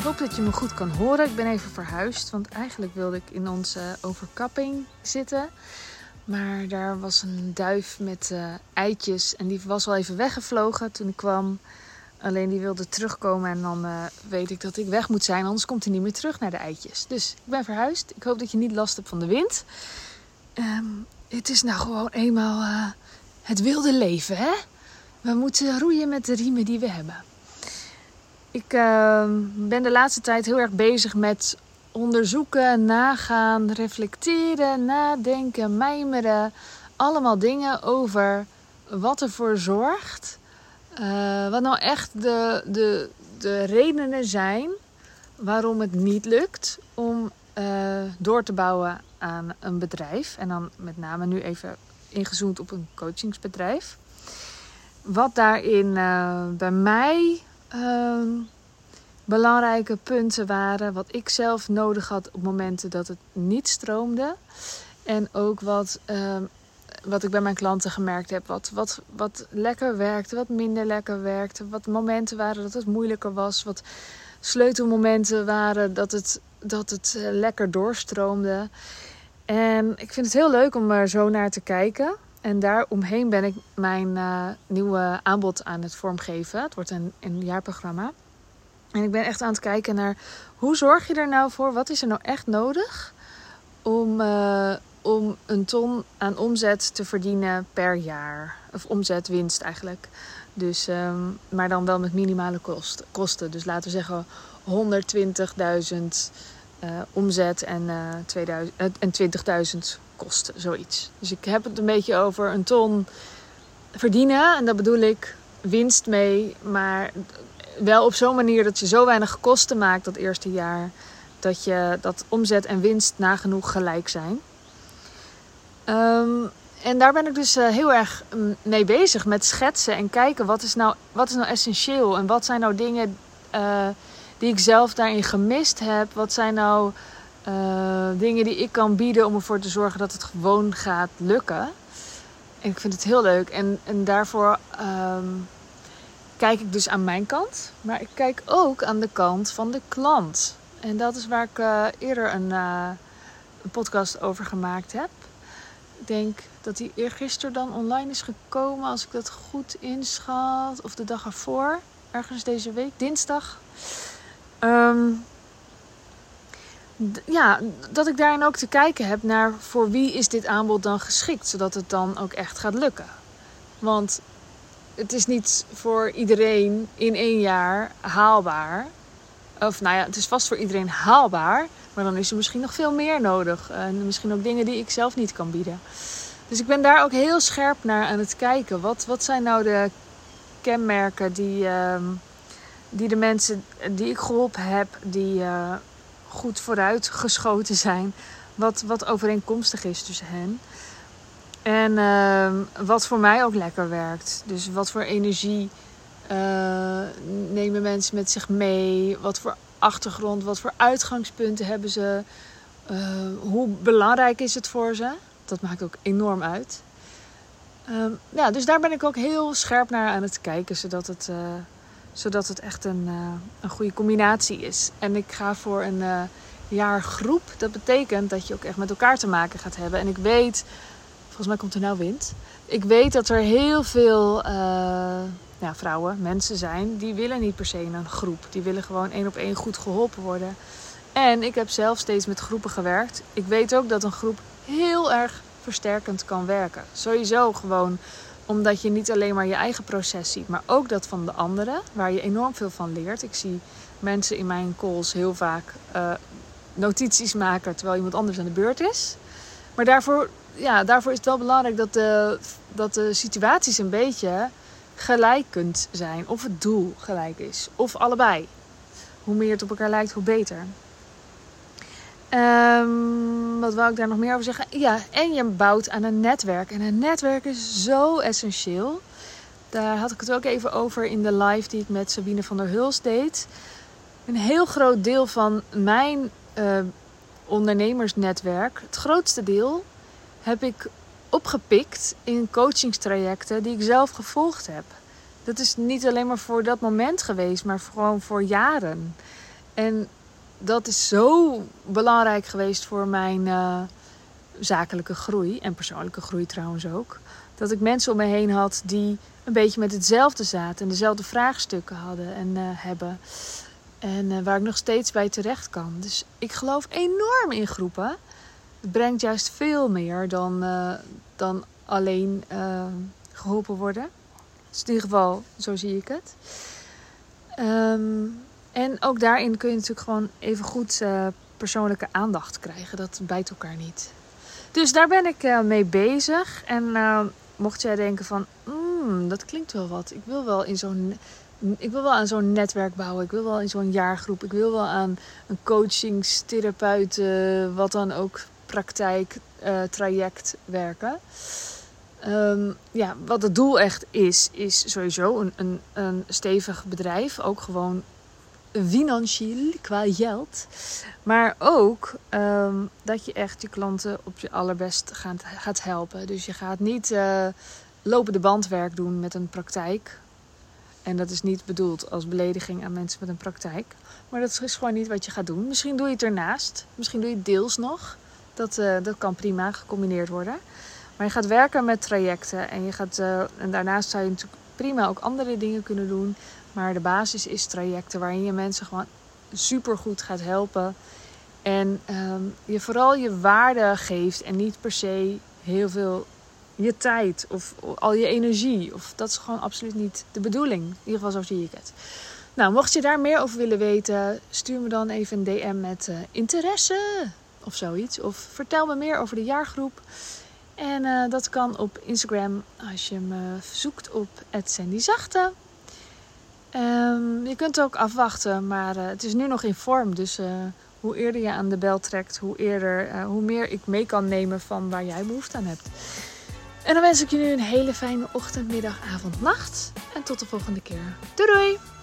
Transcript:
Ik hoop dat je me goed kan horen. Ik ben even verhuisd, want eigenlijk wilde ik in onze overkapping zitten. Maar daar was een duif met uh, eitjes en die was al even weggevlogen toen ik kwam. Alleen die wilde terugkomen en dan uh, weet ik dat ik weg moet zijn, anders komt hij niet meer terug naar de eitjes. Dus ik ben verhuisd. Ik hoop dat je niet last hebt van de wind. Um, het is nou gewoon eenmaal uh, het wilde leven, hè? We moeten roeien met de riemen die we hebben. Ik uh, ben de laatste tijd heel erg bezig met onderzoeken, nagaan, reflecteren, nadenken, mijmeren. Allemaal dingen over wat ervoor zorgt. Uh, wat nou echt de, de, de redenen zijn waarom het niet lukt om uh, door te bouwen aan een bedrijf. En dan met name nu even ingezoomd op een coachingsbedrijf. Wat daarin uh, bij mij uh, belangrijke punten waren. Wat ik zelf nodig had op momenten dat het niet stroomde. En ook wat, uh, wat ik bij mijn klanten gemerkt heb. Wat, wat, wat lekker werkte, wat minder lekker werkte. Wat momenten waren dat het moeilijker was. Wat sleutelmomenten waren dat het, dat het uh, lekker doorstroomde. En ik vind het heel leuk om er zo naar te kijken. En daaromheen ben ik mijn uh, nieuwe aanbod aan het vormgeven. Het wordt een, een jaarprogramma. En ik ben echt aan het kijken naar hoe zorg je er nou voor? Wat is er nou echt nodig om, uh, om een ton aan omzet te verdienen per jaar? Of omzetwinst eigenlijk. Dus, um, maar dan wel met minimale kost, kosten. Dus laten we zeggen 120.000 uh, omzet en, uh, en 20.000 kosten, zoiets. Dus ik heb het een beetje over een ton verdienen. En daar bedoel ik winst mee. Maar wel op zo'n manier dat je zo weinig kosten maakt dat eerste jaar. Dat, je, dat omzet en winst nagenoeg gelijk zijn. Um, en daar ben ik dus uh, heel erg mee bezig met schetsen en kijken wat is nou, wat is nou essentieel en wat zijn nou dingen uh, die ik zelf daarin gemist heb. Wat zijn nou uh, dingen die ik kan bieden om ervoor te zorgen dat het gewoon gaat lukken. En ik vind het heel leuk. En, en daarvoor um, kijk ik dus aan mijn kant. Maar ik kijk ook aan de kant van de klant. En dat is waar ik uh, eerder een, uh, een, podcast over gemaakt heb. Ik denk dat die eergisteren dan online is gekomen, als ik dat goed inschat. Of de dag ervoor, ergens deze week, dinsdag. Um, ja, dat ik daarin ook te kijken heb naar voor wie is dit aanbod dan geschikt, zodat het dan ook echt gaat lukken. Want het is niet voor iedereen in één jaar haalbaar. Of nou ja, het is vast voor iedereen haalbaar, maar dan is er misschien nog veel meer nodig. En misschien ook dingen die ik zelf niet kan bieden. Dus ik ben daar ook heel scherp naar aan het kijken. Wat, wat zijn nou de kenmerken die, uh, die de mensen die ik geholpen heb, die, uh, goed vooruitgeschoten zijn. Wat, wat overeenkomstig is tussen hen. En uh, wat voor mij ook lekker werkt. Dus wat voor energie uh, nemen mensen met zich mee? Wat voor achtergrond, wat voor uitgangspunten hebben ze? Uh, hoe belangrijk is het voor ze? Dat maakt ook enorm uit. Um, ja, dus daar ben ik ook heel scherp naar aan het kijken, zodat het eh, zodat het echt een, uh, een goede combinatie is. En ik ga voor een uh, jaargroep. Dat betekent dat je ook echt met elkaar te maken gaat hebben. En ik weet, volgens mij komt er nou wind. Ik weet dat er heel veel ja, vrouwen, mensen zijn, die willen niet per se een groep. Die willen gewoon één op één goed geholpen worden. En ik heb zelf steeds met groepen gewerkt. Ik weet ook dat een groep heel erg versterkend kan werken. Sowieso gewoon omdat je niet alleen maar je eigen proces ziet, maar ook dat van de anderen, waar je enorm veel van leert. Ik zie mensen in mijn calls heel vaak uh, notities maken terwijl iemand anders aan de beurt is. Maar daarvoor, ja, daarvoor is het wel belangrijk dat de, dat de situaties een beetje gelijk kunt zijn. Of het doel gelijk is. Of allebei. Hoe meer het op elkaar lijkt, hoe beter. Um, wat wou ik daar nog meer over zeggen? Ja, en je bouwt aan een netwerk. En een netwerk is zo essentieel. Daar had ik het ook even over in de live die ik met Sabine van der Huls deed. Een heel groot deel van mijn uh, ondernemersnetwerk, het grootste deel, heb ik opgepikt in coachingstrajecten die ik zelf gevolgd heb. Dat is niet alleen maar voor dat moment geweest, maar gewoon voor jaren. En dat is zo belangrijk geweest voor mijn uh, zakelijke groei en persoonlijke groei trouwens ook. Dat ik mensen om me heen had die een beetje met hetzelfde zaten en dezelfde vraagstukken hadden en uh, hebben. En uh, waar ik nog steeds bij terecht kan. Dus ik geloof enorm in groepen. Het brengt juist veel meer dan, dan alleen geholpen worden. Dus in ieder geval, zo zie ik het. Um, en ook daarin kun je natuurlijk gewoon even goed uh, persoonlijke aandacht krijgen. Dat bijt elkaar niet. Dus daar ben ik uh, mee bezig. En uh, mocht jij denken van, mm, dat klinkt wel wat. Ik wil wel in zo'n ik wil wel aan zo'n netwerk bouwen. Ik wil wel in zo'n jaargroep. Ik wil wel aan een coachingstherapeut, wat dan ook, praktijk, traject werken. Um, ja, wat het doel echt is, is sowieso een, een, een stevig bedrijf. Ook gewoon financieel qua geld. Maar ook um, dat je echt je klanten op je allerbest gaat, gaat helpen. Dus je gaat niet uh, lopende bandwerk doen met een praktijk. En dat is niet bedoeld als belediging aan mensen met een praktijk. Maar dat is gewoon niet wat je gaat doen. Misschien doe je het ernaast. Misschien doe je het deels nog. Dat, uh, dat kan prima gecombineerd worden. Maar je gaat werken met trajecten. En, je gaat, uh, en daarnaast zou je natuurlijk prima ook andere dingen kunnen doen. Maar de basis is trajecten waarin je mensen gewoon super goed gaat helpen. En um, je vooral je waarde geeft en niet per se heel veel je tijd of al je energie. Of dat is gewoon absoluut niet de bedoeling. In ieder geval zo zie ik het. Nou, mocht je daar meer over willen weten, stuur me dan even een DM met uh, interesse of zoiets. Of vertel me meer over de jaargroep. En uh, dat kan op Instagram als je me zoekt op @sandyzachte. Um, je kunt ook afwachten, maar uh, het is nu nog in vorm. Dus uh, hoe eerder je aan de bel trekt, hoe, eerder, uh, hoe meer ik mee kan nemen van waar jij behoefte aan hebt. En dan wens ik je nu een hele fijne ochtend, middag, avond, nacht. En tot de volgende keer. Doei doei!